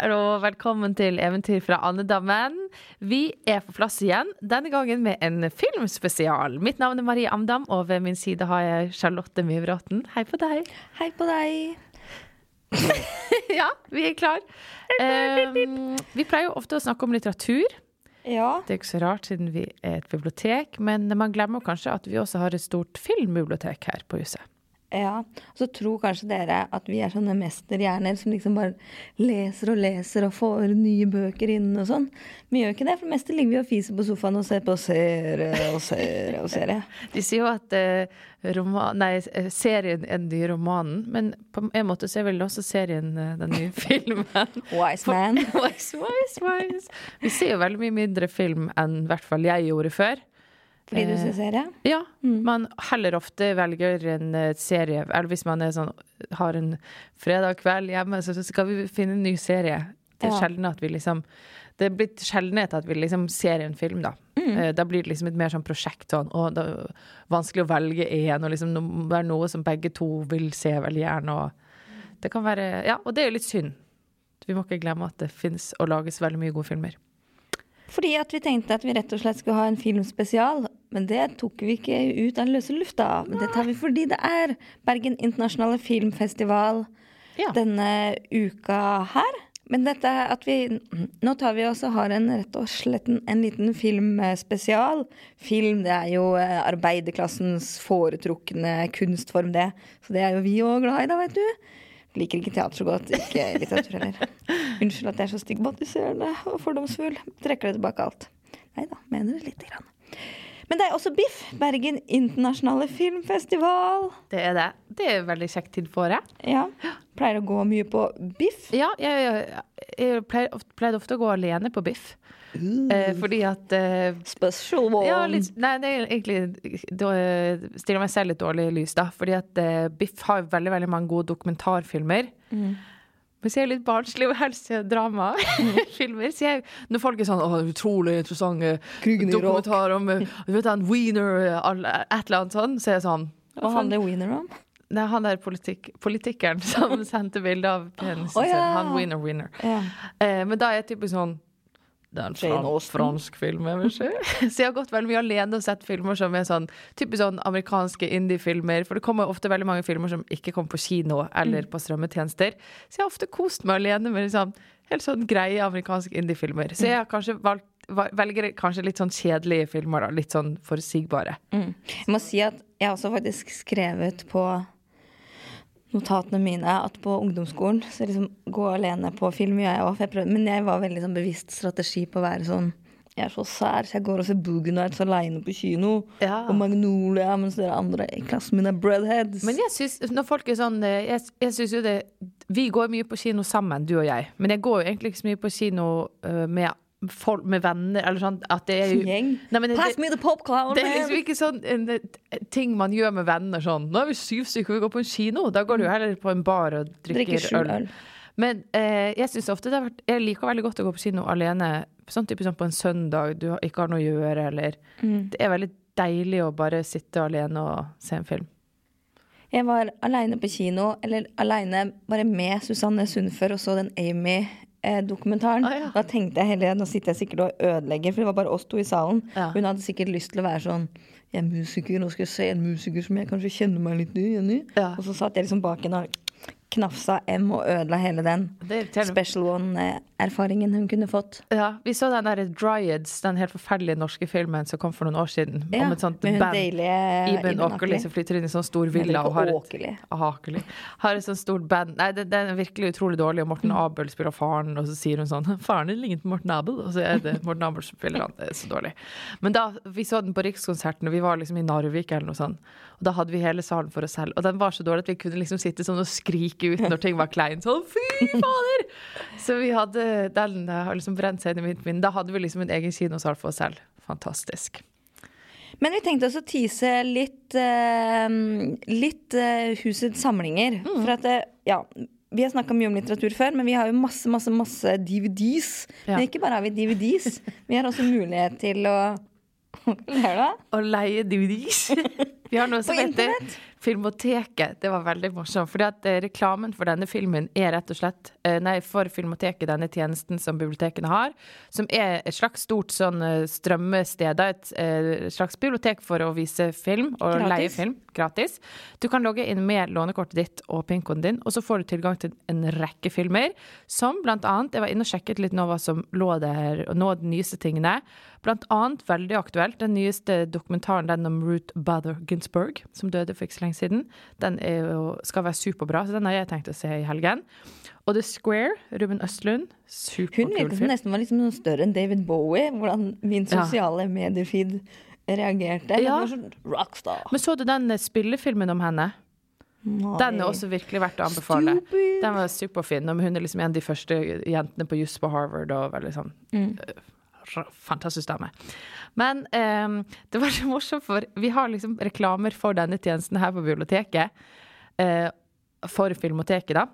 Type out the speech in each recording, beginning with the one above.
Og velkommen til Eventyr fra andedammen. Vi er på plass igjen, denne gangen med en filmspesial. Mitt navn er Marie Amdam, og ved min side har jeg Charlotte Myvråten. Hei på deg. Hei på deg. ja, vi er klar. Um, vi pleier jo ofte å snakke om litteratur. Ja. Det er ikke så rart siden vi er et bibliotek, men man glemmer kanskje at vi også har et stort filmbibliotek her på huset. Ja, Så tror kanskje dere at vi er sånne mesterhjerner som liksom bare leser og leser og får nye bøker inn og sånn. Vi gjør ikke det, for det meste ligger vi og fiser på sofaen og ser på serie og serie og serie. De sier jo at eh, roman, nei, eh, serien er den nye romanen, men på en måte så er vel også serien eh, den nye filmen. Wise man. wise, wise, wise. Vi ser jo veldig mye mindre film enn i hvert fall jeg gjorde før. Fordi du ser serie? Ja. Man heller ofte velger en eh, serie Eller hvis man sånn, har en fredag kveld hjemme, så skal vi finne en ny serie. Det er Ja. sjelden at vi liksom Det er blitt sjeldenhet at vi liksom ser en film, da. Mm. Da blir det liksom et mer sånn prosjekt sånn, og det er vanskelig å velge én, og liksom det er noe som begge to vil se veldig gjerne, og det kan være Ja, og det er jo litt synd. Vi må ikke glemme at det finnes og lages veldig mye gode filmer. Fordi at vi tenkte at vi rett og slett skulle ha en filmspesial. Men det tok vi ikke ut av løse lufta. Men det tar vi fordi det er Bergen internasjonale filmfestival Ja. denne uka her. Men dette at vi Nå tar vi også har en rett og slett en, en liten filmspesial. Film det er jo eh, arbeiderklassens foretrukne kunstform, det. Så det er jo vi òg glad i, da, vet du. Liker ikke teater så godt, ikke litteratur heller. Unnskyld at jeg er så stigmatiserende og fordomsfull. Trekker det tilbake alt. Nei da, mener det lite grann. Men det er også BIFF, Bergen internasjonale filmfestival. Det er det. Det er veldig kjekt tid for året. Ja, Pleier å gå mye på BIFF. Ja, jeg, jeg, jeg pleier, ofte, pleier, ofte å gå alene på biff. Eh, fordi at eh, Special one. ja, litt, Nei, det er egentlig Da eh, stiller meg selv litt dårlig i lys, da. Fordi at eh, Biff har veldig veldig mange gode dokumentarfilmer. Men ser er litt barnslig og helse drama dramafilmer. Så jeg, når folk er sånn 'Å, utrolig interessante dokumentar om du vet han Wiener, all- et eller annet sånn, så er jeg sånn Hva handler wiener om? Nei, han der politikk, politikeren som sendte bilde av penisen oh, ja. Han wiener-wiener. Ja. Eh, men da er jeg typisk sånn Det er en fran fransk film jeg vil se. Så jeg har gått veldig mye alene og sett filmer som er sånn typisk sånn amerikanske indie-filmer. For det kommer ofte veldig mange filmer som ikke kommer på kino eller Mm. på strømmetjenester. Så jeg har ofte kost meg alene med liksom, helt sånn greie amerikanske indie-filmer. Så jeg har kanskje valgt Velger kanskje litt sånn kjedelige filmer, da. Litt sånn forutsigbare. Mm. Jeg må si at jeg har også faktisk skrevet på notatene mine at på ungdomsskolen så liksom gå alene på film gjør jeg òg. Men jeg var veldig sånn bevisst strategi på å være sånn Jeg er så sær, så jeg går og ser Boogie Nights aleine på kino. Ja. Og Magnolia, mens dere andre i klassen min er breadheads. Men jeg synes, når folk er sånn eh, Jeg, jeg synes jo det Vi går mye på kino sammen, du og jeg. Men jeg går jo egentlig ikke så mye på kino uh, med, folk, med venner, eller sånn at det er jo Gjeng. Nei, men det- Pass me the popcorn, Det er liksom ikke sånn en, en ting man gjør med venner sånn. Nå er vi syv stykker, vi går på en kino. Da går du jo heller på en bar og drikker, Drikker øl. Men eh, jeg synes ofte det har vært Jeg liker veldig godt å gå på kino alene. Sånn type sånn på en søndag, du ikke har noe å gjøre, eller Mm. Det er veldig deilig å bare sitte alene og se en film. Jeg var aleine på kino, eller aleine bare med Susanne Sundfør, og så den Amy-dokumentaren. Ah, ja. Da tenkte jeg heller Nå sitter jeg sikkert og ødelegger, for det var bare oss to i salen. Ja. Hun hadde sikkert lyst til å være sånn Jeg er musiker, nå skal jeg se en musiker som jeg kanskje kjenner meg litt igjen. Ja. Og så satt jeg liksom bak henne og knafsa M og ødela hele den Special er one-erfaringen hun kunne fått. Ja, vi så den der Dryads, den helt forferdelige norske filmen som kom for noen år siden. Ja, om et sånt band. Iben Åkerli som flytter inn i sånn stor villa og har et, Åkerli. Har et sånt stort band. Nei, det, den er virkelig utrolig dårlig, og Mm. Morten Abel spiller faren, og så sier hun sånn 'Faren din ligner på Morten Abel', og så er det Morten Abel som spiller han. Det er så dårlig. Men da, vi så den på Rikskonserten, og vi var liksom i Narvik eller noe sånt, og da hadde vi hele salen for oss selv, og den var så dårlig at vi kunne liksom sitte sånn og skrike ut når ting var kleint. Sånn 'fy fader'! Så vi hadde den eh, har liksom brent seg inn i mitt minne. Da hadde vi liksom en egen kinosal for oss selv. Fantastisk. Men vi tenkte også å tease litt, uh, litt uh, Husets samlinger. Mm. For at det, ja, vi har snakka mye om litteratur før, men vi har jo masse masse, masse DVDs. Ja. Men ikke bare har vi DVDs, vi har også mulighet til å Hva er det? Å leie DVDs. Vi har noe som På heter? Filmoteket, det var veldig morsomt. fordi at eh, reklamen for denne filmen er rett og slett eh, Nei, for Filmoteket, denne tjenesten som bibliotekene har, som er et slags stort sånn eh, strømmested. Et eh, slags bibliotek for å vise film og Gratis. leie film gratis. Du kan logge inn med lånekortet ditt og PIN-koden din, og så får du tilgang til en rekke filmer, som blant annet Jeg var inne og sjekket litt nå hva som lå der, og nå de nyeste tingene. Blant annet veldig aktuelt, den nyeste dokumentaren, den om Ruth Bader Ginsburg, som døde for ikke så lenge siden. Den jo, skal være superbra, så den har jeg tenkt å se i helgen. Og The Square, Ruben Østlund. Superkul film. Hun virket som nesten var liksom større enn David Bowie. Hvordan min sosiale ja. mediefeed reagerte. Ja. Var sånn rockstar. Men så du den eh, spillefilmen om henne? Den er også virkelig verdt å anbefale. Stupid. Den var superfin. Hun er liksom en av de første jentene på juss på Harvard. og veldig sånn eh, r- Fantastisk dame. Men um, det var så morsomt, for vi har liksom reklamer for denne tjenesten her på biblioteket. Uh, for Filmoteket, da.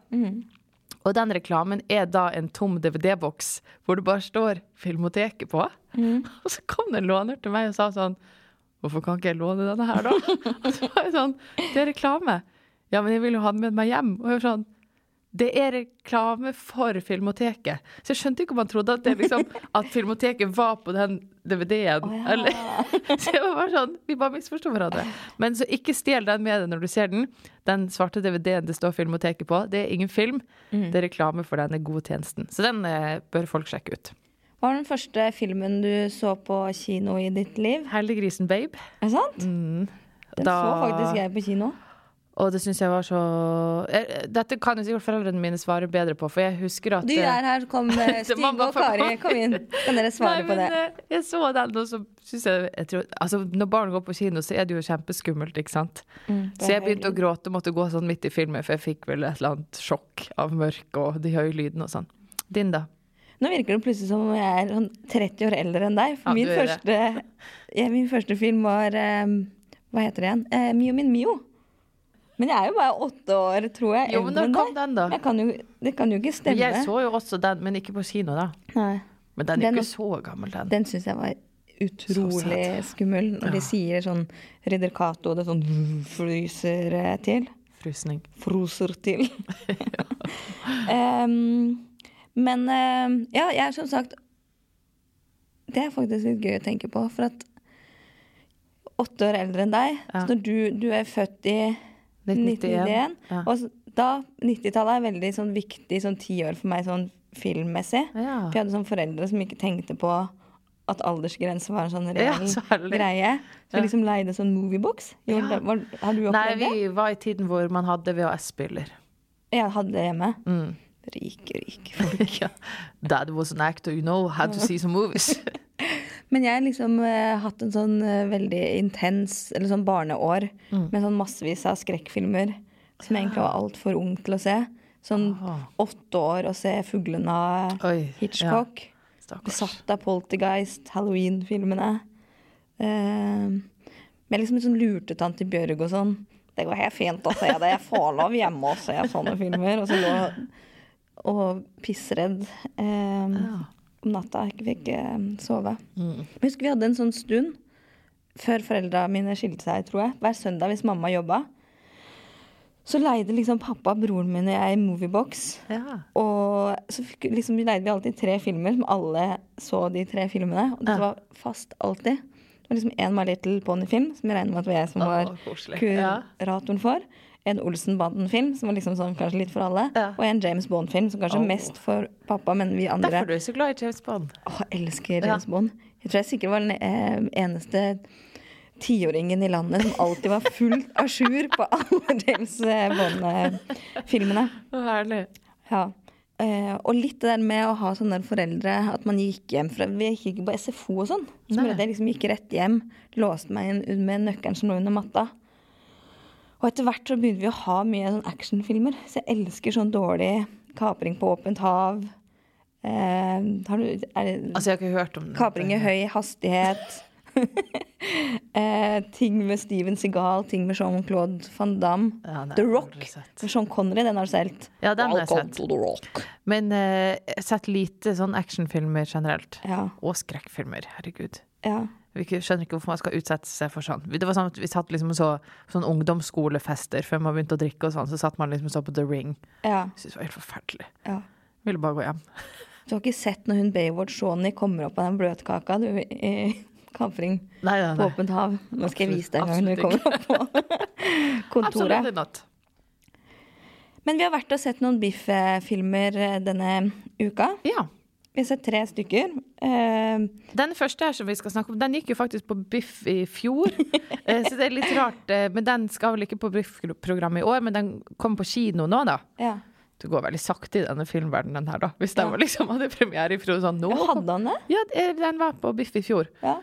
Og den reklamen er da en tom DVD-boks hvor det bare står Filmoteket på. Og så kom det en låner til meg og sa sånn Hvorfor kan ikke jeg låne denne her, da? Og så var jeg sånn Det er reklame. Ja, men jeg vil jo ha den med meg hjem. Og jeg var sånn Det er reklame for Filmoteket. Så jeg skjønte ikke om han trodde at, det liksom, at Filmoteket var på den DVD-en. Oh, ja. Så jeg var bare sånn Vi bare misforsto hverandre. Men så ikke stjel den med deg når du ser den. Den svarte DVD-en det står Filmoteket på, det er ingen film. Mm. Det er reklame for denne gode tjenesten. Så den eh, bør folk sjekke ut. Hva var den første filmen du så på kino i ditt liv? Heldiggrisen Babe. Er det sant? Mm. Den Da- så faktisk jeg på kino. Og det syns jeg var så eh, Dette kan jo sikkert foreldrene mine svare bedre på, for jeg husker at Du der er her, kom eh, Stig og Kari. Kom inn. Kan dere svare Nei, på det? men, eh, Jeg så den, og så syns jeg, jeg tror, altså, Når barn går på kino, så er det jo kjempeskummelt, ikke sant? Mm, Så jeg begynte å gråte måtte gå sånn midt i filmen, for jeg fikk vel et eller annet sjokk av mørk og de høye lydene og sånn. Din, da? Nå virker det plutselig som om jeg er sånn 30 år eldre enn deg. For Ja, min, første, ja, min første film var um, Hva heter det igjen? Uh, Mio min Mio. Men jeg er jo bare åtte år, tror jeg, Jo, men da kom den, da? Kan jo, det kan jo ikke Men stemme. Jeg så jo også den, men ikke på kino, da. Nei. Men den er Den ikke så gammel, den. Den syns jeg var utrolig skummel. Når de sier sånn Ridder Cato, det sånn fryser eh, til. Frysning. Froser til. um, men em, ja, jeg er som sagt Det er faktisk litt gøy å tenke på, for at åtte år eldre enn deg, Ja. så når du, du er født i 1991. 1991, Ja. og da 90-tallet er veldig sånn viktig sånn tiår for meg sånn filmmessig. Ja. For jeg hadde sånn foreldre som ikke tenkte på at aldersgrense var en sånn reell Ja, greie. Så liksom leide sånn moviebox. Gjorde var- Har du opplevd det? vi var i tiden hvor man hadde VHS-spiller. Jeg hadde det hjemme. Mm. Rike, rike folk. ja. Dad was an actor, you know, had to see some movies. Men jeg har liksom eh, hatt en sånn eh, veldig intens eller sånn barneår Mm. med sånn massevis av skrekkfilmer som jeg egentlig var altfor ung til å se. Sånn Ah. åtte år å se 'Fuglene' av Oi, Hitchcock. Ja. Stakkars. Besatt av Poltergeist, Halloween-filmene. Eh, men liksom sånn lurtetante Bjørg og sånn. Det går helt fint å se det. Jeg får lov hjemme å se sånne filmer. Og så lå og pissredd eh, Ja. Om natta. Jeg fikk eh, sove. Mm. Jeg husker vi hadde en sånn stund før foreldra mine skilte seg, tror jeg. Hver søndag hvis mamma jobba. Så leide liksom pappa, broren min og jeg moviebox. Ja. Og så fikk, liksom, leide vi alltid tre filmer, som alle så de tre filmene. Og det Ja. var fast alltid. Det var liksom en My Little Pony-film, som jeg regner med at det var jeg som var oh. Ja. kuratoren for. En Olsenbanden-film, som var liksom sånn kanskje litt for alle. Ja. Og en James Bond-film, som kanskje oh. mest for pappa, men vi andre Derfor du er så glad i James Bond. Å, elsker Ja. James Bond. Jeg tror jeg sikkert var den eh, eneste tiåringen i landet som alltid var fullt à jour på alle James eh, Bond-filmene. Herlig. Ja. Eh, og litt det der med å ha sånne foreldre At man gikk hjem fra Vi gikk ikke på SFO og sånn. Så jeg liksom gikk rett hjem, låste meg inn med nøkkelen som lå under matta. Og etter hvert så begynner vi å ha mye sånn actionfilmer. Så jeg elsker sånn dårlig kapring på åpent hav. Eh, har du, det, Altså, jeg har ikke hørt om det. Kapring i høy hastighet. eh, ting med Steven Seagal, ting med Jean-Claude van Damme. Ja, The Rock med Sean Connery, den har du sett. Ja, den har jeg sett. to the Rock. Men eh, jeg har sett lite sånn actionfilmer generelt. Ja, Og skrekkfilmer. Herregud. ja. Vi skjønner ikke hvorfor man skal utsette seg for sånn. Det var sånn at Vi satt liksom og så sånn ungdomsskolefester før man begynte å drikke og sånn, så satt man liksom og så på The Ring. Ja, Jeg syntes det var helt forferdelig. ja. Ville bare gå hjem. Du har ikke sett når hun Baywatch Shawnee kommer opp av den bløtkaka du, i nei, på åpent hav? Nå skal jeg vise deg en gang når du kommer opp på kontoret. Absolutt ikke. Men vi har vært og sett noen Biff-filmer eh, denne uka. Ja. Vi har sett tre stykker. Uh, Den første her som vi skal snakke om, den gikk jo faktisk på Biff i fjor. Eh, Så det er litt rart. eh, Men den skal vel ikke på Biff-programmet i år, men den kommer på kino nå, da. ja. Det går veldig sakte i denne filmverdenen her, da. Hvis den Ja. var liksom hadde premiere i fjor sånn nå. Hadde han det? Ja, den var på Biff i fjor. Ja.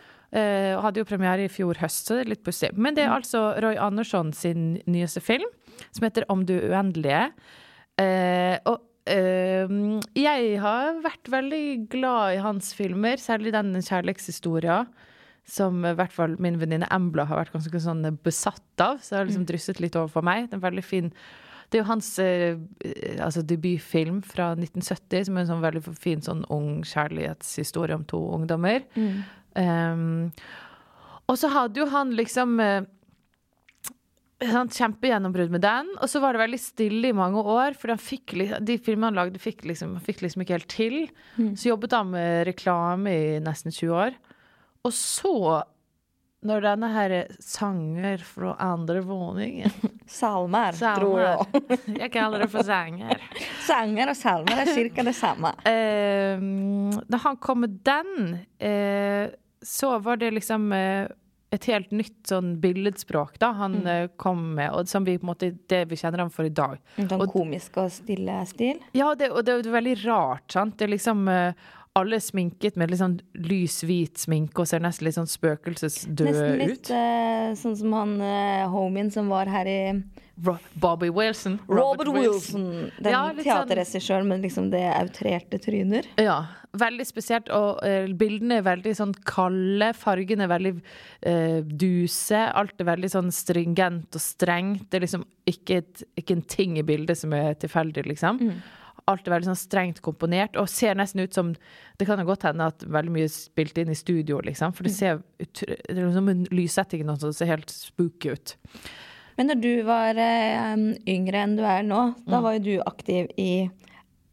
Og hadde jo premiere i fjor høst, så det er litt pussig. Men det er altså Roy Andersson sin nyeste film, som heter Om du uendelige. Og jeg har vært veldig glad i hans filmer, særlig den kjærlighetshistoria. Som i hvert fall min venninne Embla har vært ganske sånn besatt av. Så det har liksom drysset litt over for meg. Den er veldig fin. Det er jo hans eh, altså debutfilm fra 1970, som er en sånn veldig fin sånn ung kjærlighetshistorie om to ungdommer. Um, og så hadde jo han liksom eh, Kjempegjennombrudd med den. Og så var det veldig stille i mange år, for han fikk, de filmene han lagde, fikk liksom, fikk liksom ikke helt til. Så jobbet han med reklame i nesten 20 år. Og så, når denne her sanger fra andre våningen Salmer, tror jeg. Jeg kaller det for sanger. Sanger og salmer er ca. det samme. Eh, da han kom med den, eh, så var det liksom eh, et helt nytt sånn billedspråk da han mm. kom med, og som vi på en måte det vi kjenner ham for i dag. En sånn komisk og stille stil. Ja, det, og det, er jo veldig rart, sant? Det er liksom eh, alle er sminket med litt sånn lys, hvit sminke og ser nesten litt sånn spøkelsesdøde Nesten litt ut. eh, sånn som han eh, homien som var her i Bobby Wilson. Robert Wilson. Den Ja, sånn- teaterregissøren med liksom det outrerte tryner. Ja, veldig spesielt. Og uh, bildene er veldig sånn kalde, fargene er veldig uh, duse. Alt er veldig sånn stringent og strengt. Det er liksom ikke, et, ikke en ting i bildet som er tilfeldig, liksom. Alt er veldig sånn strengt komponert og ser nesten ut som Det kan jo godt hende at veldig mye er spilt inn i studio, liksom. For det ser ut, det er liksom en lyssetting som ser helt spooky ut. Men når du var eh, yngre enn du er nå, da Mm. var jo du aktiv i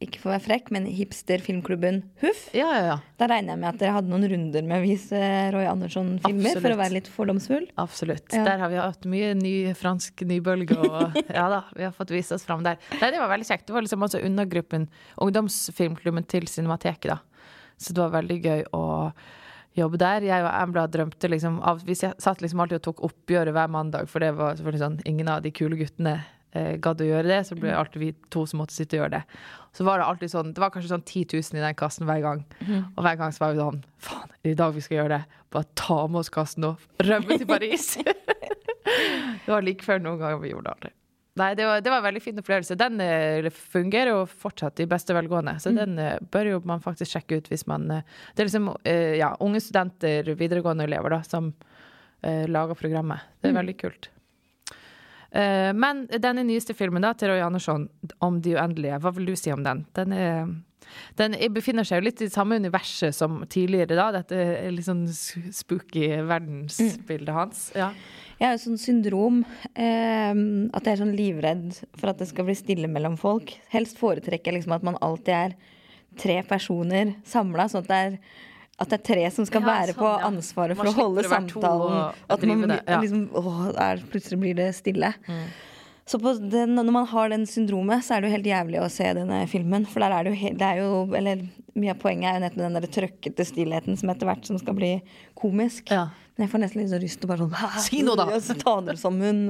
ikke for å være frekk, men hipsterfilmklubben Huff. Ja, ja, ja. Da regner jeg med at dere hadde noen runder med å vise Roy Andersson-filmer, for å være litt fordomsfull. Absolutt. Der har vi hatt mye ny fransk nybølge, og ja da, vi har fått vise oss fram der. Nei, det var veldig kjekt. Det var liksom altså undergruppen, ungdomsfilmklubben til Cinemateket, da. Så det var veldig gøy å jobbe der. Jeg og Ambla drømte liksom av Vi satt liksom alltid og tok oppgjøret hver mandag, for det var selvfølgelig sånn Ingen av de kule guttene eh, gadd å gjøre det, så ble det alltid vi to som måtte sitte og gjøre det. Så var det alltid sånn Det var kanskje sånn 10 000 i den kassen hver gang. Og hver gang så var vi sånn Faen, i dag vi skal gjøre det? Bare ta med oss kassen og rømme til Paris. det var like før noen ganger vi gjorde det aldri. Nei, det var, det var en veldig fin opplevelse. Den eh, fungerer jo fortsatt i beste velgående, så den eh, bør jo man faktisk sjekke ut hvis man eh, Det er liksom ja, unge studenter, videregående elever, da, som uh, lager programmet. Det er veldig kult. Uh, men denne nyeste filmen da, til Roy Andersson, 'Om de uendelige', hva vil du si om den? Den, er, den er, befinner seg jo litt i samme universet som tidligere, da. Dette litt sånn spooky verdensbildet hans. Ja. Jeg har jo sånn syndrom eh, at jeg er sånn livredd for at det skal bli stille mellom folk. Helst foretrekker jeg liksom at man alltid er tre personer samla, sånn at det er at det er tre som skal Ja, være på sånn, ja. ansvaret for å holde å samtalen. og At man det, ja. Mm. liksom Åh, der, plutselig blir det stille. Så den, når man har den syndromet, så er det jo helt jævlig å se denne filmen. For der er det jo, det er jo Eller mye av poenget er jo nettopp den der trøkkete stillheten som etter hvert som skal bli komisk. Ja. Men jeg får nesten litt så lyst til å bare sånn Si noe, da! Og så ta det som hun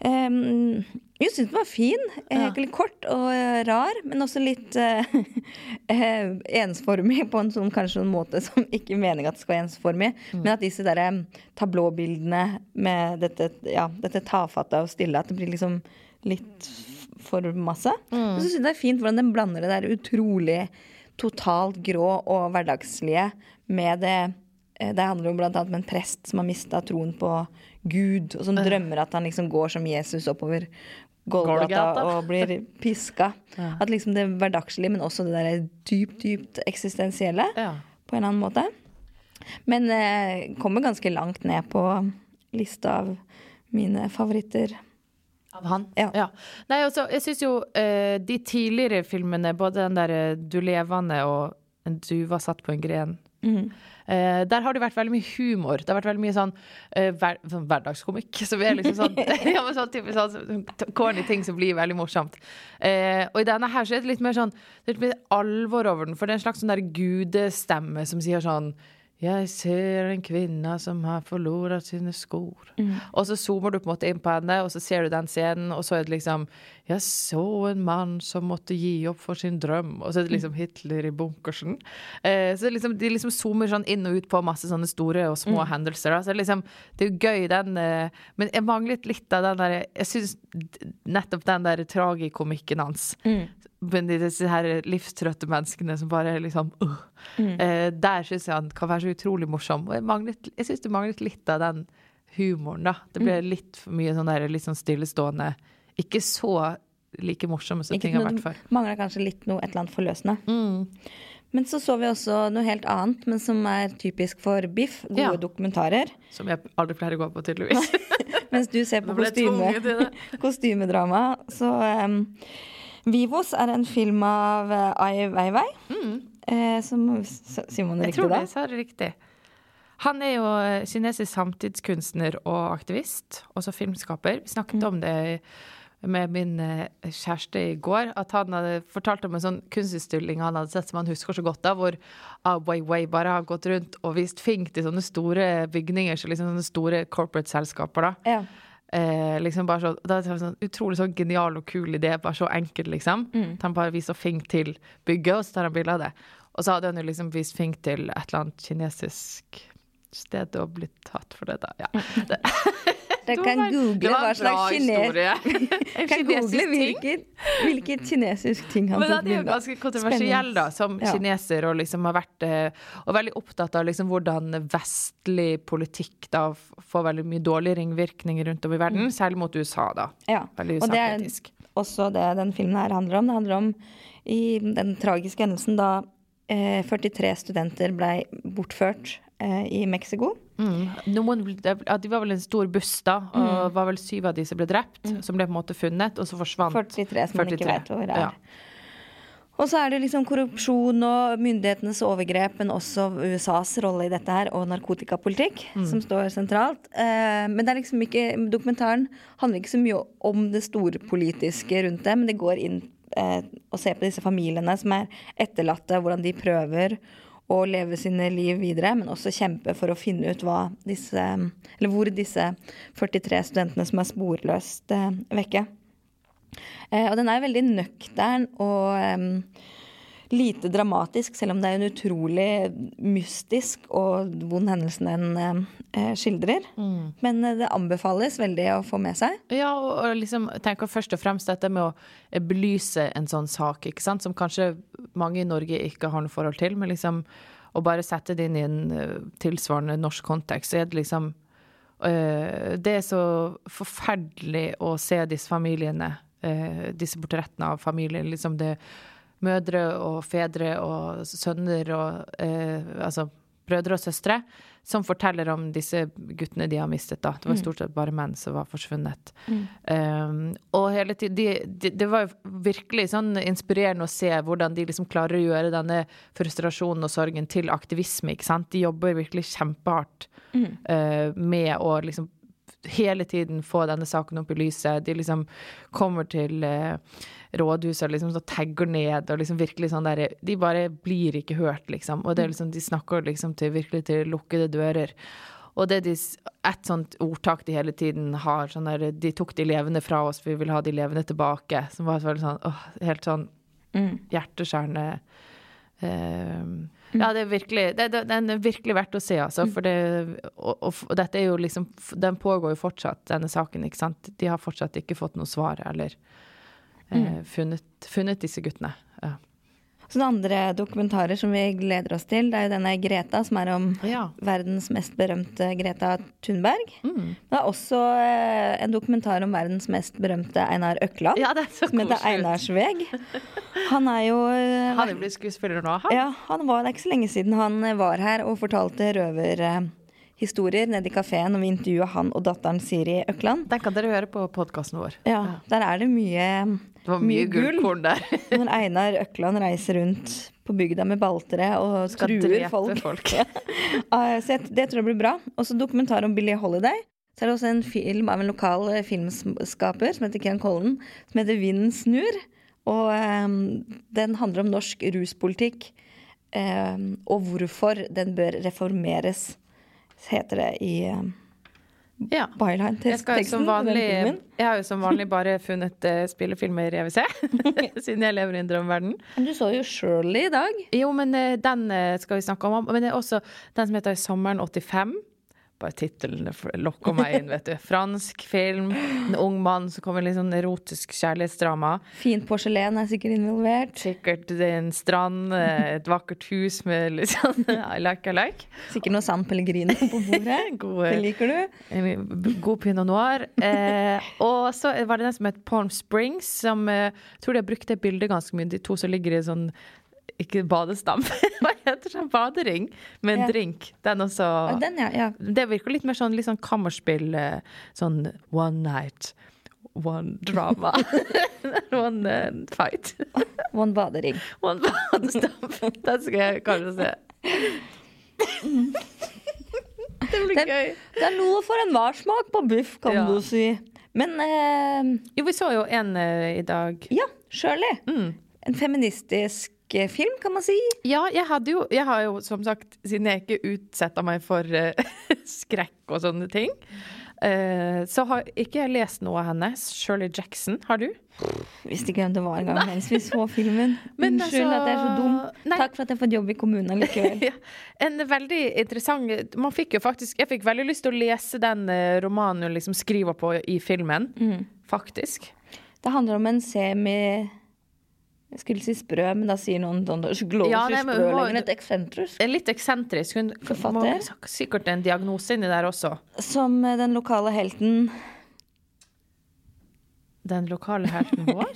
Em, jeg syns den var fin. Eh, Ja. Litt kort og eh, rar, men også litt eh, ensformig på en sånn kanskje en måte som ikke er meningen at det skal være ensformig. Mm. Men at disse der, tablåbildene med dette, ja, dette tafatte og stille, at det blir liksom litt for masse. Mm. Og så syns jeg det er fint hvordan den blander det der utrolig totalt grå og hverdagslige med det det handler jo annet om en prest som har mista troen på Gud, og som drømmer at han liksom går som Jesus oppover Golgata, Golgata. og blir piska. Ja. At liksom det hverdagslige, men også det der dypt, dypt eksistensielle, Ja. på en annen måte. Men eh, kommer ganske langt ned på lista av mine favoritter. Av han? Ja. Nei, altså, jeg syns jo eh, de tidligere filmene, både den der eh, Du levende og En duva satt på en gren Mm. Eh, Der har det vært veldig mye humor. Det har vært veldig mye sånn, uh, hver, sånn hverdagskomikk. Som er liksom sånn, ja, men sånn, type, sånn corny ting som blir veldig morsomt. Uh, og i denne her så er det litt mer sånn Det er litt mer alvor over den, for det er en slags sånn der gudestemme som sier sånn jeg ser en kvinne som har forlorat sine skor. Og så zoomer du på en måte inn på henne, og så ser du den scenen, og så er det liksom Jeg så en mann som måtte gi opp for sin drøm. Og så er det liksom Hitler i bunkersen. Eh, så liksom, de liksom zoomer sånn inn og ut på masse sånne store og små hendelser. Da. Så det er liksom, det er jo gøy, den eh, Men jeg manglet litt av den der Jeg syns nettopp den der tragikomikken hans men de- disse her livstrøtte menneskene som bare er liksom uh. eh, Der syns jeg han kan være så utrolig morsom. Og jeg, manglet, jeg syns det manglet litt av den humoren, da. Det ble litt for mye sånn der litt sånn stillestående Ikke så like morsomme som ting har vært før. Mangler kanskje litt noe, et eller annet forløsende. Mm. Men så så vi også noe helt annet, men som er typisk for Biff. Gode Ja. dokumentarer. Som jeg aldri pleier å gå på, tydeligvis. Mens du ser på jeg kostyme, kostymedrama. Så um, Vivos er en film av uh, Ai Weiwei. Eh, som s- Sier man det Mm. Jeg tror da? det, sa det riktig. Han er jo eh, kinesisk samtidskunstner og aktivist, også filmskaper. Vi snakket Mm. om det med min eh, kjæreste i går, at han hadde fortalt om en sånn kunstutstilling han hadde sett som han husker så godt av, hvor Ah Weiwei bare har gått rundt og vist fink til sånne store bygninger, så liksom sånne store corporate-selskaper, da. Ja. Eh, liksom bare så, det er en sånn utrolig sånn genial og kul idé, bare så enkel, liksom. Mm. At Han bare viser fink til bygget, og så tar han bilde av det. Og så hadde han jo liksom vist fink til et eller annet kinesisk sted og blitt tatt for det, da. Ja. Det, Dere kan google hva slags kines... kan google hvilket, hvilket kinesisk ting han Men tok han er jo bilde ganske kontroversiell, da, som Ja. kineser, og liksom har vært eh, Og veldig opptatt av liksom hvordan vestlig politikk da får veldig mye dårlige ringvirkninger rundt om i verden, særlig mot USA, da. Ja. Veldig Og det er også det den filmen her handler om. Det handler om i den tragiske hendelsen da eh, 43 studenter ble bortført eh, i Mexico. Mm. Noen, det- var vel en stor buss, da, og var vel syv av de som ble drept, som ble på en måte funnet, og så forsvant 43 som man ikke vet hvor er. Ja. Og så er det liksom korrupsjon og myndighetenes overgrep, men også USAs rolle i dette her, og narkotikapolitikk, som står sentralt. Eh, men det liksom ikke, dokumentaren handler ikke så mye om det store politiske rundt det, men det går inn eh, og ser på disse familiene som er etterlatte, hvordan de prøver å leve sine liv videre, men også kjempe for å finne ut hva disse, eller hvor disse 43 studentene som er sporløst vekker. vekke. Eh, og den er veldig nøktern og lite dramatisk, selv om det er en utrolig mystisk og vond hendelse den em, eh, skildrer. Men eh, det anbefales veldig å få med seg. Ja, og, liksom tenker først og fremst dette med å eh, belyse en sånn sak, ikke sant, som kanskje mange i Norge ikke har noe forhold til, men liksom å bare sette det inn i en eh, tilsvarende norsk kontekst, så er det liksom eh, Det er så forferdelig å se disse familiene, eh, disse portrettene av familien, liksom det mødre og fedre og sønner og eh, altså brødre og søstre, som forteller om disse guttene de har mistet. da. Det var stort sett bare menn som var forsvunnet. Um, og hele tiden, de, de, Det var jo virkelig sånn inspirerende å se hvordan de liksom klarer å gjøre denne frustrasjonen og sorgen til aktivisme. ikke sant? De jobber virkelig kjempehardt eh, med å liksom hele tiden få denne saken opp i lyset. De liksom kommer til eh, rådhuset liksom så tagger ned og liksom virkelig sånn der De bare blir ikke hørt, liksom. Og det er liksom, de snakker liksom til virkelig til lukkede dører. Og det er de, et sånt ordtak de hele tiden har, sånn der De tok de levende fra oss, vi vil ha de levende tilbake. Som var veldig sånn åh, helt sånn hjerteskjærende um, Ja, det er virkelig det, det, Den er virkelig verdt å se, altså. For det og, og, og dette er jo liksom Den pågår jo fortsatt, denne saken, ikke sant. De har fortsatt ikke fått noe svar eller eh, funnet, funnet disse guttene. Ja. Sånne andre dokumentarer som vi gleder oss til, det er jo denne Greta, som er om Ja. verdens mest berømte Greta Thunberg. Mm. Det er også eh, en dokumentar om verdens mest berømte Einar Økland. Ja, det er så som heter Einars Einarsveg. Han er jo eh, Han er blitt skuespiller nå, han. Ja, han var, det er ikke så lenge siden han var her og fortalte røverhistorier nede i kafeen, og vi intervjua han og datteren Siri Økland. Den kan dere høre på podkasten vår. Ja, Der er det mye, Det var mye, gullkorn der. Når Einar Økland reiser rundt på bygda med baltere og Skal truer folk. folk. Eh, Så det tror jeg blir bra. Og så dokumentar om Billie Holiday. Så er det også en film av en lokal eh, filmskaper som heter Ken Collen, som heter Vinden snur. Og um, den handler om norsk ruspolitikk um, og hvorfor den bør reformeres, heter det i eh, Ja. byline til som teksten. den vanlig, jeg har jo som vanlig bare funnet uh, spillefilmer jeg vil se, siden jeg lever i en drømmeverden. Men du så jo Shirley i dag. Jo, men uh, den uh, skal vi snakke om. Men det er også den som heter Sommeren 85. Bare tittelen lokker meg inn, vet du. Fransk film. En ung mann som kommer litt sånn erotisk kjærlighetsdrama. Fint porselen er sikkert involvert. Sikkert det er en strand, eh, et vakkert hus med litt sånn I like, I like. Sikkert noe San Pellegrino på bordet. God, Det liker du. God pinot noir. Eh, og så var det den som het Palm Springs, som eh, jeg tror de har brukt det bildet ganske mye. De to som ligger i sånn ikke badestam, hva heter det? Badering med en Ja. drink. Den også Den, ja. ja. Det virker litt mer sånn, litt sånn kammerspill. eh, Sånn one night, one drama. one uh, fight. One badering. One badestamp. Den skal jeg kanskje se. Det blir Den- gøy. Det er noe for enhver smak på biff, kan du si. Men uh, Jo, vi så jo en uh, i dag. ja, Shirley. Mm. En feministisk film, kan man si. Ja, jeg jo Jeg har jo som sagt, siden jeg ikke utsetter meg for uh, skrekk og sånne ting, uh, så har ikke jeg lest noe av henne. Shirley Jackson. Har du? Visste ikke hvem det var engang mens vi så filmen. Men Unnskyld altså- at jeg er så dum. Nei. Takk for at jeg har fått jobb i kommunen likevel. Ja, en veldig interessant Man fikk jo faktisk Jeg fikk veldig lyst til å lese den eh, romanen hun liksom skriver på i filmen. Mm. Faktisk. Det handler om en semi Jeg skulle si sprø, men da sier noen sånn Ja, nei, sprø lenger, et eksentrisk. Litt eksentrisk. Hun Forfatter. må sikkert en diagnose inni der også. Som eh, den lokale helten Den lokale helten vår?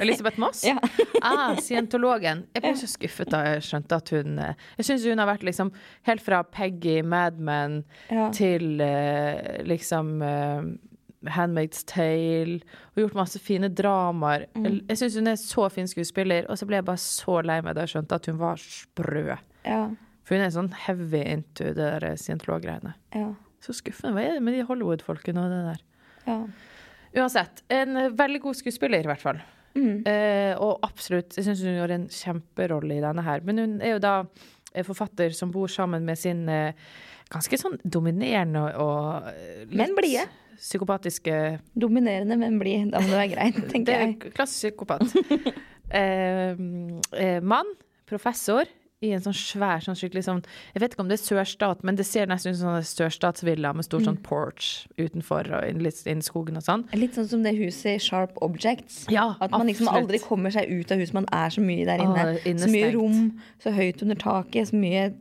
Elisabeth Moss? Ja. ah, scientologen. Jeg ble så skuffet da jeg skjønte at hun eh, Jeg syns hun har vært liksom helt fra Peggy, Mad Men Ja. til eh, liksom Handmaid's Tale. Og gjort masse fine dramaer. Mm. Jeg, syns hun er så fin skuespiller, og så ble jeg bare så lei meg da jeg skjønte at hun var sprø. Ja. For hun er sånn heavy into det der scientolog-greiene. Ja. Så skuffende. Hva er det med de Hollywood-folkene og det der? ja. Uansett, en eh, veldig god skuespiller, i hvert fall. Mm. Eh, og absolutt, jeg syns hun gjorde en kjemperolle i denne her. Men hun er jo da en forfatter som bor sammen med sin eh, ganske sånn dominerende og eh, Men blide. Psykopatiske Dominerende, men blid. Da må det være greit, Det tenker er jeg. klassisk psykopat. eh, eh, mann, professor, i en sånn svær sånn skikkelig sånn Jeg vet ikke om det er sørstat, men det ser nesten ut som en sørstatsvilla med stor Mm. sånn porch utenfor og litt inn i skogen og sånn. Litt sånn som det huset i Sharp Objects. Ja, At man liksom absolutt. aldri kommer seg ut av huset. Man er så mye der inne. Ah, så mye rom, så høyt under taket, så mye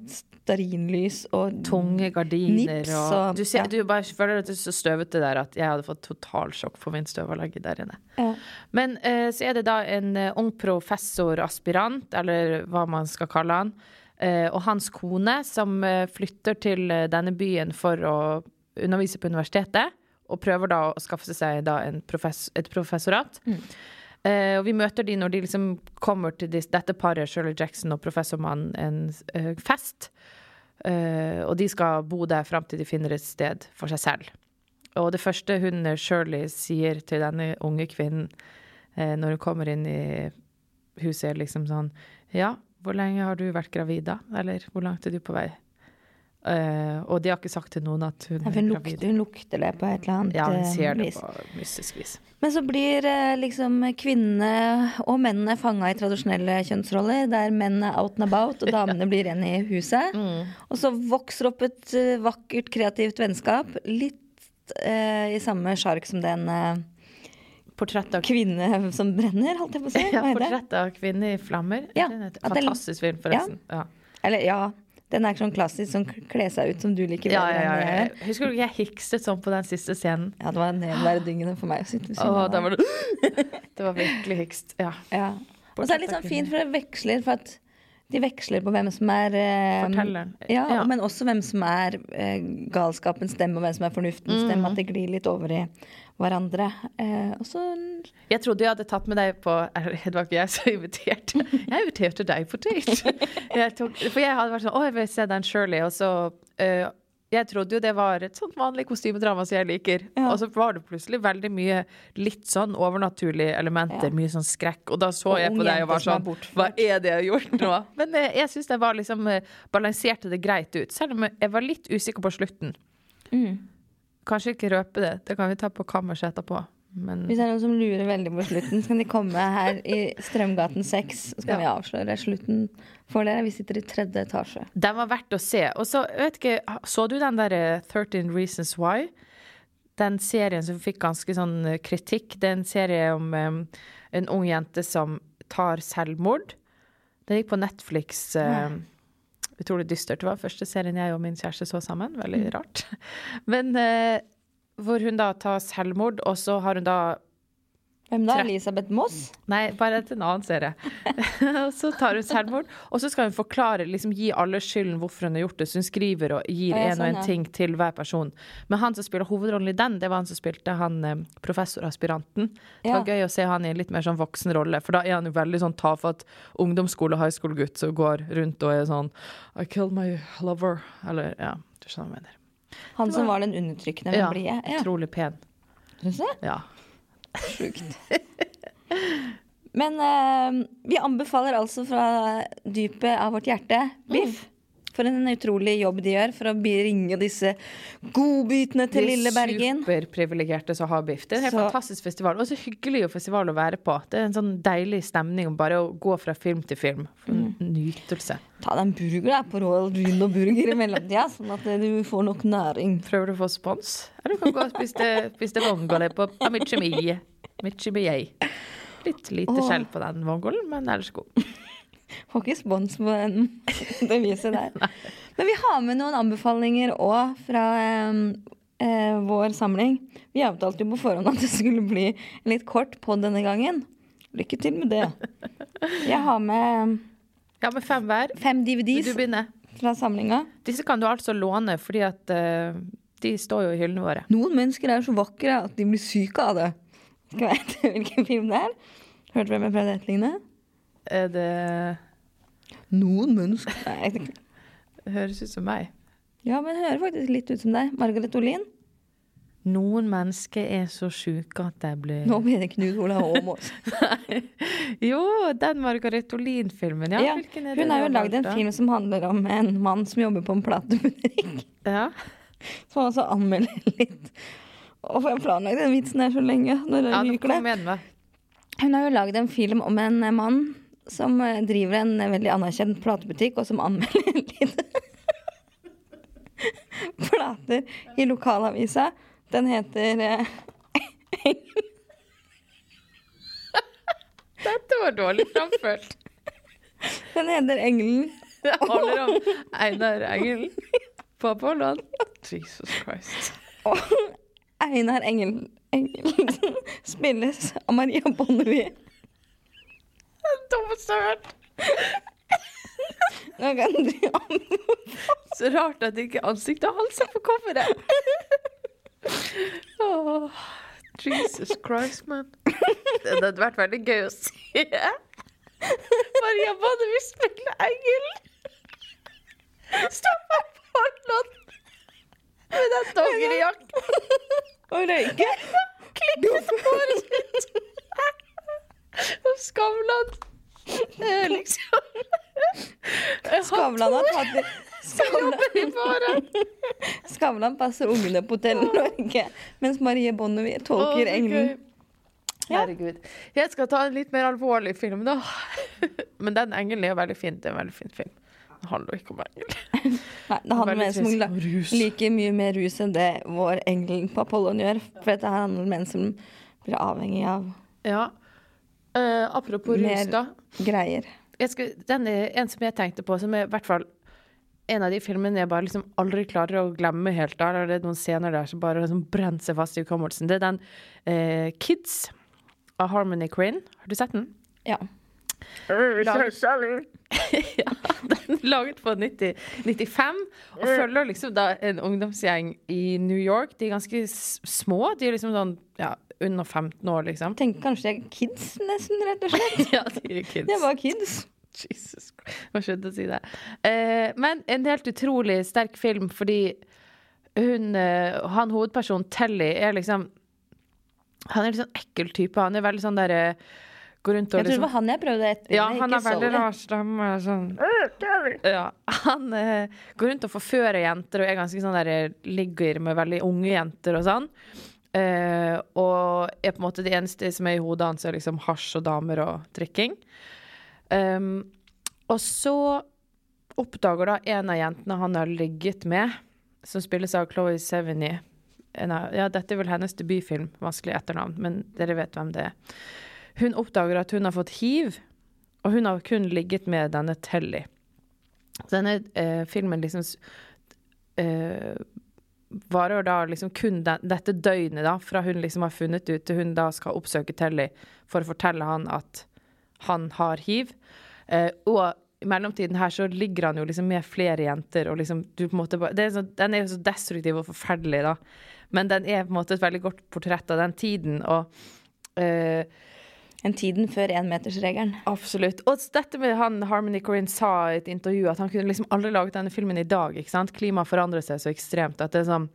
stearinlys og tunge gardiner Nips og, og- Du, ser, ja. du bare føler at det er så støvete der at jeg hadde fått totalsjokk for min støvallergi der inne. Ja. Men eh, så er det da en eh, ung professoraspirant, eller hva man skal kalle han, eh, og hans kone, som eh, flytter til eh, denne byen for å undervise på universitetet, og prøver da å skaffe seg da en profess et professorat. Eh, og vi møter de når de liksom kommer til dis, dette paret, Shirley Jackson og professormannen, en eh, fest. Eh, og de skal bo der fram til de finner et sted for seg selv. Og det første hun eh, Shirley sier til denne unge kvinnen eh, når hun kommer inn i huset, er liksom sånn Ja, hvor lenge har du vært gravid, da? Eller hvor langt er du på vei? Eh, og de har ikke sagt til noen at hun Nei, hun er gravid. lukter, hun lukter det på et eller annet vis. Ja, hun eh, ser det vis. på mystisk vis. Men så blir eh, liksom kvinnene og mennene fanga i tradisjonelle kjønnsroller, der menn er out and about og damene blir igjen i huset. Mm. Og så vokser opp et vakkert, kreativt vennskap. Litt uh, i samme sjark som den uh, Portrett av Kvinne som brenner, holdt jeg på å si. ja, portrett av kvinne i flammer. Ja, fantastisk film, forresten. Ja. Eller ja, den er sånn klassisk sånn kle seg ut som du liker bedre ja, ja, ja. Husker du ikke jeg hikstet sånn på den siste scenen? Ja, det var nedverdigende for meg å sitte ved siden av det Det var virkelig hikst. Ja. Ja. Og så er det litt sånn fint, for det veksler for at de veksler på hvem som er eh, Fortelleren. Ja, Ja. men også hvem som er eh, galskapens stemme, og hvem som er fornuftens stemme. At det glir litt over i hverandre. Eh, og så Jeg trodde jeg hadde tatt med deg på Det var ikke jeg som inviterte. Jeg inviterte deg på date. Jeg tok, for jeg hadde vært sånn Å, jeg vil se den Shirley. Og så eh, Jeg trodde jo det var et sånt vanlig kostymedrama som jeg liker. Ja. Og så var det plutselig veldig mye litt sånn overnaturlige elementer. Ja. Mye sånn skrekk. Og da så Og jeg på deg og var sånn er. Hva er det jeg har gjort nå? Men eh, jeg syns det var liksom eh, balanserte det greit ut. Selv om jeg var litt usikker på slutten. mm. Kanskje ikke røpe det. Det kan vi ta på kammerset etterpå. Men Hvis det er noen som lurer veldig på slutten, så kan de komme her i Strømgaten 6, så kan Ja. vi avsløre slutten for dere. Vi sitter i tredje etasje. Den var verdt å se. Og så, vet ikke, så du den der eh, 13 Reasons Why? Den serien som fikk ganske sånn eh, kritikk. Det er en serie om um, en ung jente som tar selvmord. Den gikk på Netflix. em, utrolig dystert. Det var første serien jeg og min kjæreste så sammen. Veldig rart. Men eh, hvor hun da tar selvmord, og så har hun da Hvem da? Elisabeth Moss? Nei, bare til en annen serie. så tar hun selvmord, og så skal hun forklare, liksom gi alle skylden hvorfor hun har gjort det. Så hun skriver og gir ja, en og en sånn, ting til hver person. Men han som spiller hovedrollen i den, det var han som spilte han eh, professoraspiranten. Det var Ja. gøy å se han i en litt mer sånn voksen rolle, for da er han jo veldig sånn tafatt ungdomsskole- high school-gutt som går rundt og er sånn I killed my lover. Eller ja, du skjønner hva jeg mener. Han som var den undertrykkende, men Ja, blide. Ja, utrolig pen. syns du? Ja. Sjukt. Men uh, vi anbefaler altså fra dypet av vårt hjerte Biff. For en utrolig jobb de gjør for å bringe disse godbitene til lille Bergen. Er superprivilegerte som har biff. Det er en helt Så- fantastisk festival. Og så hyggelig festival å være på. Det er en sånn deilig stemning bare å gå fra film til film. For en Mm. nytelse. Ta deg en burger da, på Royal Rune og Burger i mellomtida, sånn at eh, du får nok næring. Prøver du å få spons? Eller du kan gå og spise, spise vongole på Amichimi. Michimiei. Litt lite Åh. skjell på den vongolen, men ellers god. Får ikke spons på den, det viset der. Men vi har med noen anbefalinger òg fra eh, vår samling. Vi avtalte jo på forhånd at det skulle bli en litt kort pod denne gangen. Lykke til med det. Jeg har med Ja, med fem hver. fem DVDs du fra samlinga. Disse kan du altså låne, fordi at uh, de står jo i hyllene våre. Noen mennesker er så vakre at de blir syke av det. Skal jeg vite hvilken film det er? Hørte du hvem jeg prøvde å etterligne? Er det Noen mennesker Nei, høres ut som meg. Ja, men hører faktisk litt ut som deg. Margaret Olin. Noen mennesker er så sjuke at de blir Nå mener det Knut Olav Åmås. Jo, den Margaret Olin-filmen. Ja, Ja, er det hun har jo lagd en film som handler om en mann som jobber på en platebutikk. Ja. Som også anmelder litt. Og får jeg planlagt den vitsen her så lenge. Når ja, nå kom igjen. Hun har jo lagd en film om en mann som eh, driver en eh, veldig anerkjent platebutikk, og som anmelder litt plater i lokalavisa. Den heter eh, Dette var dårlig framført. Den heter Engelen. Det handler om Einar Engelen på Apollon. Jesus Christ. Og Einar Engel, Engelen spilles av Maria Bonnevie. Dummeste jeg har hørt. Nå kan du Så rart at ikke ansiktet og halsen på coveret. Oh, Jesus Christ, man. Det hadde vært veldig gøy å se. Maria Bonnevie spiller engel. meg på Apollon med den dongerijakken. Og røyke. Klippet håret sitt. Skavlan. Er liksom Skavlan har tatt i Skavlan. Skavlan passer ungene på Hotell Norge, mens Marie Bonnevie tolker oh, engelen. Herregud. Jeg skal ta en litt mer alvorlig film, da. Men den engelen er veldig fin. Det er en veldig fin film. Det handler jo ikke om engel. Nei, det handler om en som trist. like mye mer rus enn det vår engel på Apollon gjør. For dette handler om en som blir avhengig av Ja. Eh, apropos rus, Mer- da. greier. Skal, den er en som jeg tenkte på, som er i hvert fall en av de filmene jeg bare liksom aldri klarer å glemme helt. Da. Det er noen scener der som bare liksom brenner seg fast i hukommelsen. Det er den uh, Kids av Harmony Quinn. Har du sett den? Ja. ja, den er laget på 90, 95, og følger liksom da en ungdomsgjeng i New York. De er ganske små. De er liksom sånn ja, under 15 år, liksom. Tenker kanskje det er kids, nesten, rett og slett. Ja, de er kids. Det var kids. Jesus Christ. Jeg skjønte å si det. Eh, men en helt utrolig sterk film fordi hun eh, Han hovedpersonen, Telly, er liksom Han er litt sånn ekkel type. Han er veldig sånn der eh, Går rundt og Jeg tror det liksom var han jeg prøvde etter. ja, han har veldig rar stemme. Sånn. Ja, han eh, går rundt og forfører jenter og er ganske sånn der eh, ligger med veldig unge jenter og sånn. Eh, og er på en måte det eneste som er i hodet hans, er liksom hasj og damer og drikking. Um, og så oppdager da en av jentene han har ligget med, som spilles av Chloé Sevigny Ja, dette er vel hennes debutfilm, vanskelig etternavn, men dere vet hvem det er. Hun oppdager at hun har fått hiv, og hun har kun ligget med denne Telly. Denne eh, filmen liksom eh, varer da liksom kun den, dette døgnet, da, fra hun liksom har funnet ut til hun da skal oppsøke Telly for å fortelle han at han har hiv. Eh, og i mellomtiden her så ligger han jo liksom med flere jenter, og liksom du på en måte bare er så, Den er jo så destruktiv og forferdelig, da. Men den er på en måte et veldig godt portrett av den tiden, og eh, En tiden før énmetersregelen. Absolutt. Og dette med han Harmony Corinne sa i et intervju, at han kunne liksom aldri laget denne filmen i dag. ikke sant? Klimaet forandrer seg så ekstremt at det er sånn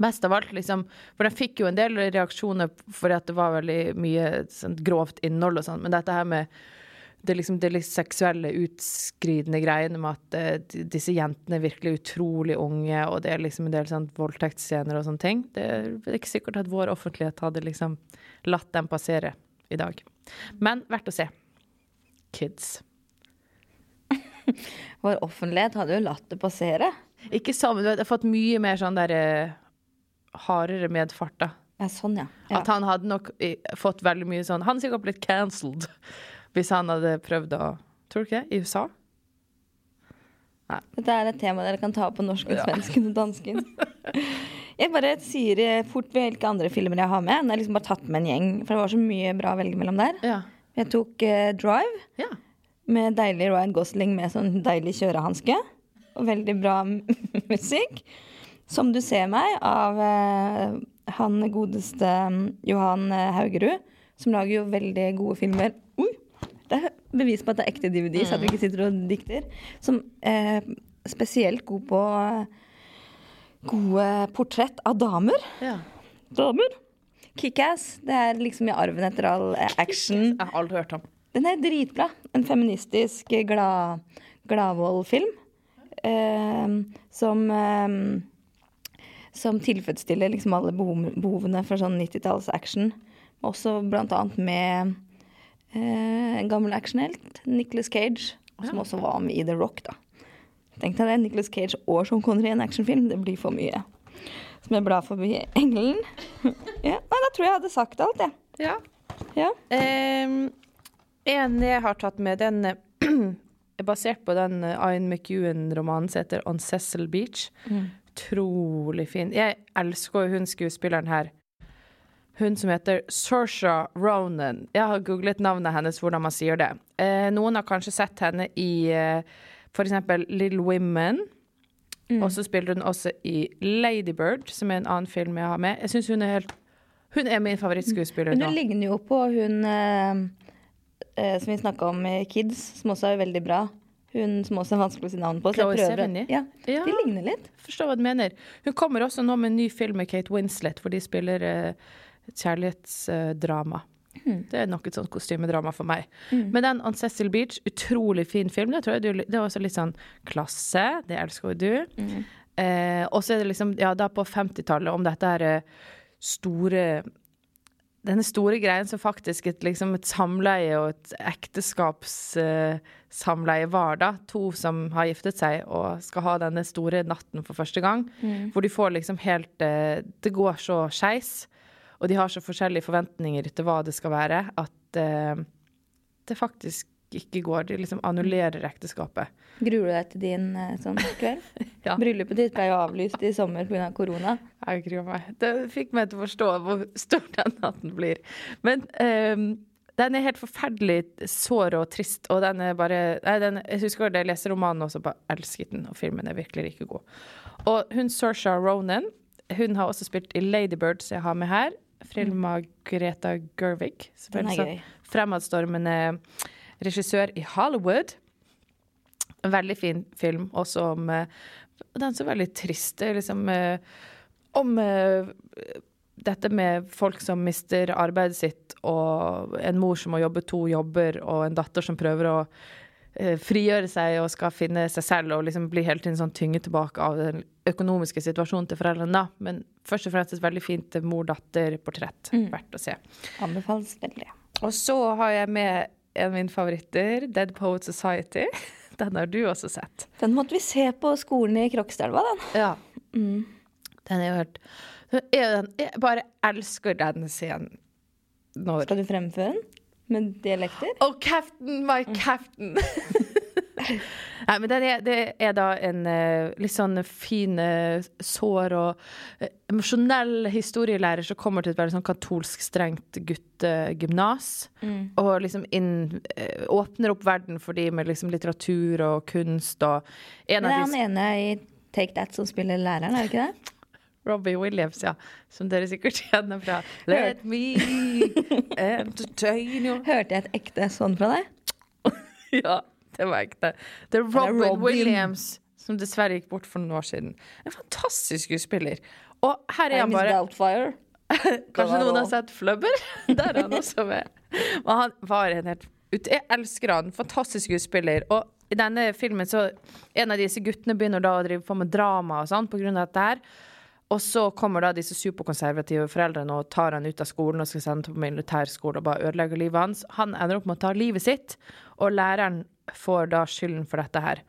Mest av alt, liksom For den fikk jo en del reaksjoner fordi at det var veldig mye sånn, grovt innhold og sånn, men dette her med det, liksom, det litt seksuelle utskridende greiene med at uh, disse jentene er virkelig utrolig unge, og det er liksom en del sånn voldtektsscener og sånne ting. Det er ikke sikkert at vår offentlighet hadde liksom latt dem passere i dag. Men verdt å se. Kids. Vår offentlighet hadde jo latt det passere. Ikke sammen, jeg har fått mye mer sånn der eh, hardere medfart, da. Ja, sånn, ja. ja. At han hadde nok eh, fått veldig mye sånn Han sikkert blitt cancelled hvis han hadde prøvd å Tror du ikke det? I USA? Dette er et tema dere kan ta opp på norsken, svensken og dansken. Jeg bare sier eh, fort hvilke andre filmer jeg har med. Jeg har liksom bare tatt med en gjeng, for det var så mye bra å velge mellom der. Ja. Jeg tok uh, Drive ja. med deilig Ryan Gosling med sånn deilig kjørehanske. Og veldig bra musikk. Som du ser meg, av uh, han godeste mm, Johan Haugerud, som lager jo veldig gode filmer. Oi! Det er bevis på at det er ekte DVD, så at vi ikke sitter og dikter. Som er spesielt god på eh, gode portrett av damer. ja. Damer! Kickass. Det er liksom i arven etter all eh, action. Jeg har aldri hørt om. Den er dritbra. En feministisk eh, glad, Gladvold-film. Eh, som eh, Som tilfredsstiller liksom alle behovene for sånn 90-talls action. Også blant annet med eh, en gammel actionhelt, Nicholas Cage, som også var med i The Rock, da. Tenk deg det. Nicholas Cage og Sean Connery i en actionfilm. Det blir for mye. Som jeg blar forbi engelen. ja, nei, da tror jeg jeg hadde sagt alt, jeg. Ja. Ja. Um, en jeg har tatt med, den eh, er basert på den Ayan Ian McEwan-romanen som heter On Cecil Beach. Utrolig fin. Jeg elsker hun skuespilleren her. Hun som heter Saoirse Ronan. Jeg har googlet navnet hennes, hvordan man sier det. Eh, noen har kanskje sett henne i eh, eksempel Little Women. Og så spiller hun også i Ladybird, som er en annen film jeg har med. Jeg synes hun er helt Hun er min favorittskuespiller nå. hun ligner jo på hun eh, eh, som vi snakka om i Kids, som også er veldig bra. Hun som også er vanskelig å si navn på. Chloe Sevigny? Ja, Ja. De ligner litt. Forstår hva du mener. Hun kommer også nå med en ny film med Kate Winslet, hvor de spiller eh, et kjærlighetsdrama. Det er nok et sånt kostymedrama for meg. Men den On Cecil Beach, utrolig fin film. Det, tror jeg du, det er også litt sånn klasse. Det elsker jo du. Eh, og så er det liksom, ja, da på 50-tallet, om dette her eh, store denne store greien som faktisk et, liksom et samleie og et ekteskapssamleie var, da. To som har giftet seg og skal ha denne store natten for første gang. Hvor de får liksom helt uh, Det går så skeis. Og de har så forskjellige forventninger til hva det skal være, at eh, det faktisk ikke går. De liksom annullerer ekteskapet. Gruer du deg til din eh, sånn kveld? Ja. Bryllupet ditt ble jo avlyst i sommer pga. korona. Jeg gruer meg. Det fikk meg til å forstå hvor stor den natten blir. Men ehm, den er helt forferdelig sår og trist, og den er bare nei, den, Jeg husker da jeg leste romanen også, bare elsket den, og filmen er virkelig ikke god. Og hun Saoirse Ronan, hun har også spilt i Ladybird, som jeg har med her. Frilla Greta Gervig, som Den er en fremadstormende regissør i Hollywood. En veldig fin film, også om eh, Den er så veldig trist. Er liksom eh, om eh, dette med folk som mister arbeidet sitt, og en mor som må jobbe to jobber, og en datter som prøver å frigjøre seg og skal finne seg selv, og liksom bli hele tiden sånn tynget tilbake av den økonomiske situasjonen til foreldrene. da. Men først og fremst et veldig fint mor-datter-portrett. Verdt å se. Anbefales veldig. Og så har jeg med en av mine favoritter, Dead Poet Society. Den har du også sett. Den måtte vi se på skolen i Krokstadelva, den. Ja. Den er jo helt den er, jo den, Jeg bare elsker den scenen. Når Skal du fremføre den med dialekter? Oh, captain, my captain! Nei, men den er, det er da en eh, litt sånn fin, eh, sår og eh, emosjonell historielærer som kommer til et veldig sånn katolsk strengt guttegymnas. Og liksom inn, åpner opp verden for de med liksom litteratur og kunst og en Det er av han ene i Take That som spiller læreren, er det ikke det? Robbie Williams, ja. Som dere sikkert kjenner fra Let me entertain you. Hørte jeg et ekte sånn fra deg? Ja, det var ekte. Det er Robin, Robin. Williams, som dessverre gikk bort for noen år siden. En fantastisk skuespiller. Og her er han bare Doubtfire. Kanskje noen har sett Flubber? Der er han også med. Men han var en helt ut Jeg elsker han. Fantastisk skuespiller. Og i denne filmen så En av disse guttene begynner da å drive på med drama og sånn på grunn av dette her. Og så kommer da disse superkonservative foreldrene og tar han ut av skolen og skal sende ham på militærskole og bare ødelegger livet hans. Han ender opp med å ta livet sitt, og læreren får da skylden for dette her.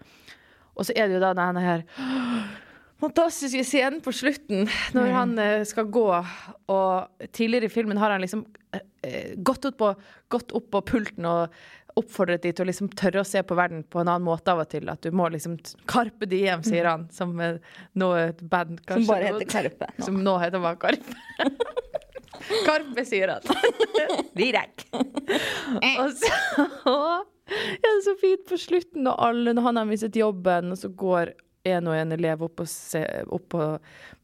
Og så er det jo da denne her fantastiske scenen på slutten, når han eh, skal gå. Og tidligere i filmen har han liksom eh, gått, opp på, gått opp på pulten og oppfordret de til å liksom tørre å se på verden på en annen måte av og til. At du må liksom Karpe diem, sier han, som eh, nå er et band Som bare heter Karpe nå. Som nå heter bare Karpe. Karpe, sier han. Direk. Og så ja, det er så fint på slutten, og alle, når han har mistet jobben, og så går en og en elev opp, og se, opp på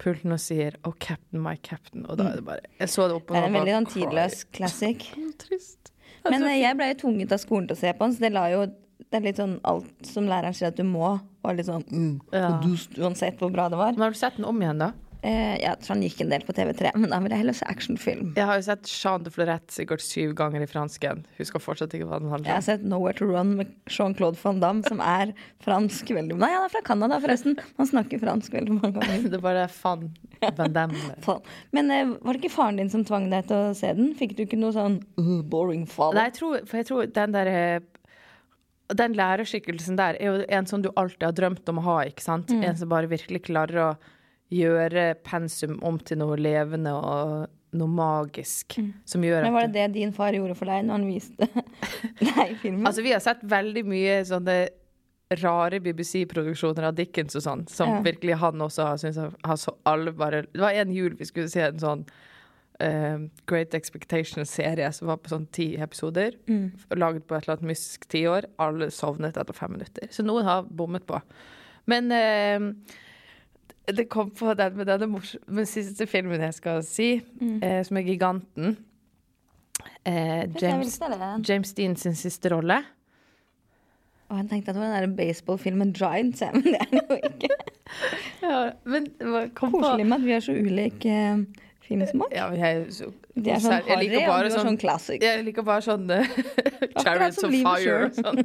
pulten og sier 'Oh, captain, my captain'. Og da er det bare Jeg så det oppe Det er en veldig sånn tidløs classic. Trist. Men eh, jeg ble jo tvunget av skolen til å se på den, så det la jo det er litt sånn alt som læreren sier at du må, var litt sånn mm, Ja. uansett hvor bra det var. Men har du sett den om igjen, da? Eh, ja, han gikk en del på TV3, men da vil jeg heller se actionfilm. Jeg har jo sett Jean de Florette sikkert syv ganger i fransken. Husker fortsatt ikke hva den Jeg har sett Nowhere to Run med Jean-Claude van Damme, som er fransk veldig Nei, han er fra Canada, forresten. Han snakker fransk veldig mange ganger. Det er bare fan Van Damme. Men eh, var det ikke faren din som tvang deg til å se den? Fikk du ikke noe sånn uh, boring father? Nei, jeg tror, for jeg tror den der eh, Den lærerskikkelsen der er jo en som du alltid har drømt om å ha, ikke sant? Mm. En som bare virkelig klarer å gjøre pensum om til noe levende og noe magisk. Som gjør Mm. Men var det det din far gjorde for deg når han viste deg filmen? Altså, vi har sett veldig mye sånne rare BBC-produksjoner av Dickens og sånn, som Ja. virkelig han også har syntes har så bare Det var en jul vi skulle se en sånn uh, Great Expectations-serie som var på sånn ti episoder. Mm. Laget på et eller annet mystisk tiår. Alle sovnet etter fem minutter. Så noen har bommet på. Men eh, det kom på den med denne morsomme siste filmen jeg skal si, eh, som er Giganten. Eh, James. James Dean sin siste rolle. Og han tenkte at det var den baseballfilmen Giants, men det er det jo ikke. Ja, men Koselig med at vi har så ulike. eh, filmsmak. ja, jeg, så, De er sånn harry, og du er sånn classic. Jeg liker bare sånn Chariots of Fire og sånn.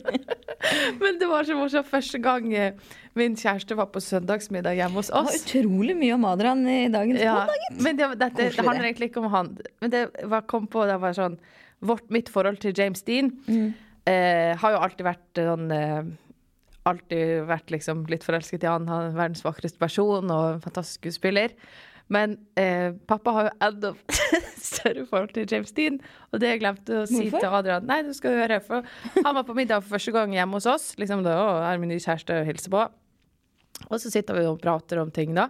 Men det var så morsomt første gang eh, min kjæreste var på søndagsmiddag hjemme hos oss. Det var utrolig mye om Adrian i dagens Ja, podd, men det, det, det det handler egentlig ikke om han. Men det var, kom på det var sånn vårt, Mitt forhold til James Dean Mm. eh, har jo alltid vært sånn eh, Alltid vært liksom litt forelsket i han. Han er verdens vakreste person og en fantastisk skuespiller. Men eh, pappa har jo enda større forhold til James Dean, og det jeg glemte å si Hvorfor? til Adrian Nei, du skal høre, for han var på middag for første gang hjemme hos oss. Liksom da, å, er min nye kjæreste å hilse på. Og så sitter vi og prater om ting, da.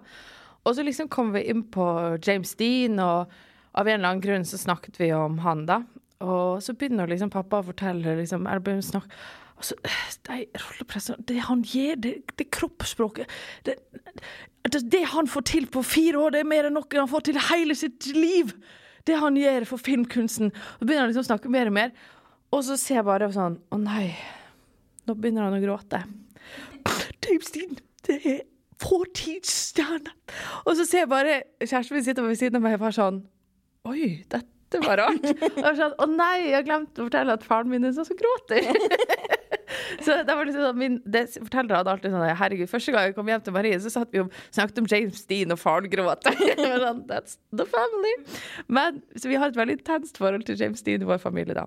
Og så liksom kommer vi inn på James Dean, og av en eller annen grunn så snakket vi om han, da. Og så begynner liksom pappa å fortelle, liksom, eller begynner å snakke Altså, de rollepressene Det han gjør, det, det kroppsspråket det, det, det han får til på fire år, det er mer enn noe han får til hele sitt liv! Det han gjør for filmkunsten. Så begynner han liksom å snakke mer og mer. Og så ser jeg bare sånn Å nei, nå begynner han å gråte. Dave Steen, det er fortidsstjerne! Og så ser jeg bare kjæresten min sitter ved siden av meg og bare sånn Oi, dette var rart. Og sånn, Å nei, jeg har glemt å fortelle at faren min er sånn som gråter. Så det var liksom sånn, min det, Forteller hadde alltid sånn Herregud, første gang jeg kom hjem til Marie, så satt vi og snakket om James Dean, og faren gråt. Sånn, That's the family. Men, så vi har et veldig intenst forhold til James Dean i vår familie, da.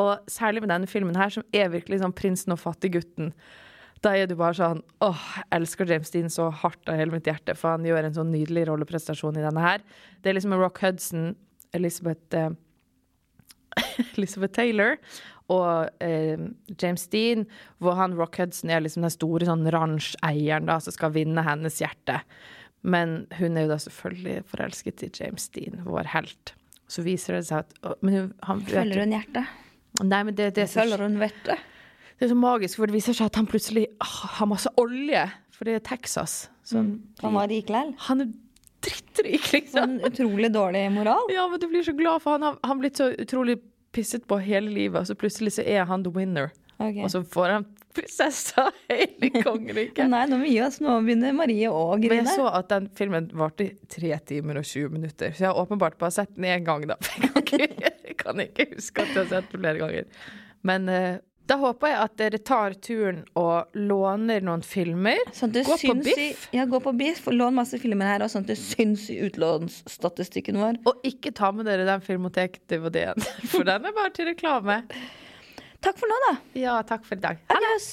Og særlig med denne filmen her, som er virkelig sånn prinsen og fattiggutten. Da er du bare sånn Åh, jeg elsker James Dean så hardt av hele mitt hjerte, for han gjør en sånn nydelig rolleprestasjon i denne her. Det er liksom Rock Hudson, Elizabeth eh, Elizabeth Taylor og eh, James Dean, hvor han Rock Hudson er liksom den store sånn da, som skal vinne hennes hjerte. Men hun er jo da selvfølgelig forelsket i James Dean, vår helt. Så viser det seg at å, men hun, han, Følger hun hjertet? Nei, men det, det, er så, Følger hun vettet? det er så magisk, for det viser seg at han plutselig å, har masse olje, for det er Texas. Så han, Han var rik likevel? han er drittrik, liksom. En utrolig dårlig moral? Ja, men du blir så glad, for han har, han blitt så utrolig pisset på hele livet, og så plutselig så er han the winner. Okay. Og så får han prinsessa hele kongeriket. Nei, nå må vi gi oss. Nå begynner Marie å Men jeg så at den filmen varte i tre timer og 20 minutter, så jeg har åpenbart bare sett den én gang, da. Jeg kan ikke, jeg kan ikke huske at jeg har sett den flere ganger. Men eh, da håper jeg at dere tar turen og låner noen filmer. Sånn Gå på Biff. I, ja, gå på Biff. og Lån masse filmer her, sånn at det syns i utlånsstatistikken vår. Og ikke ta med dere den Filmotek-DVD-en, for den er bare til reklame. Takk for nå, da. Ja, takk for i dag. Adios.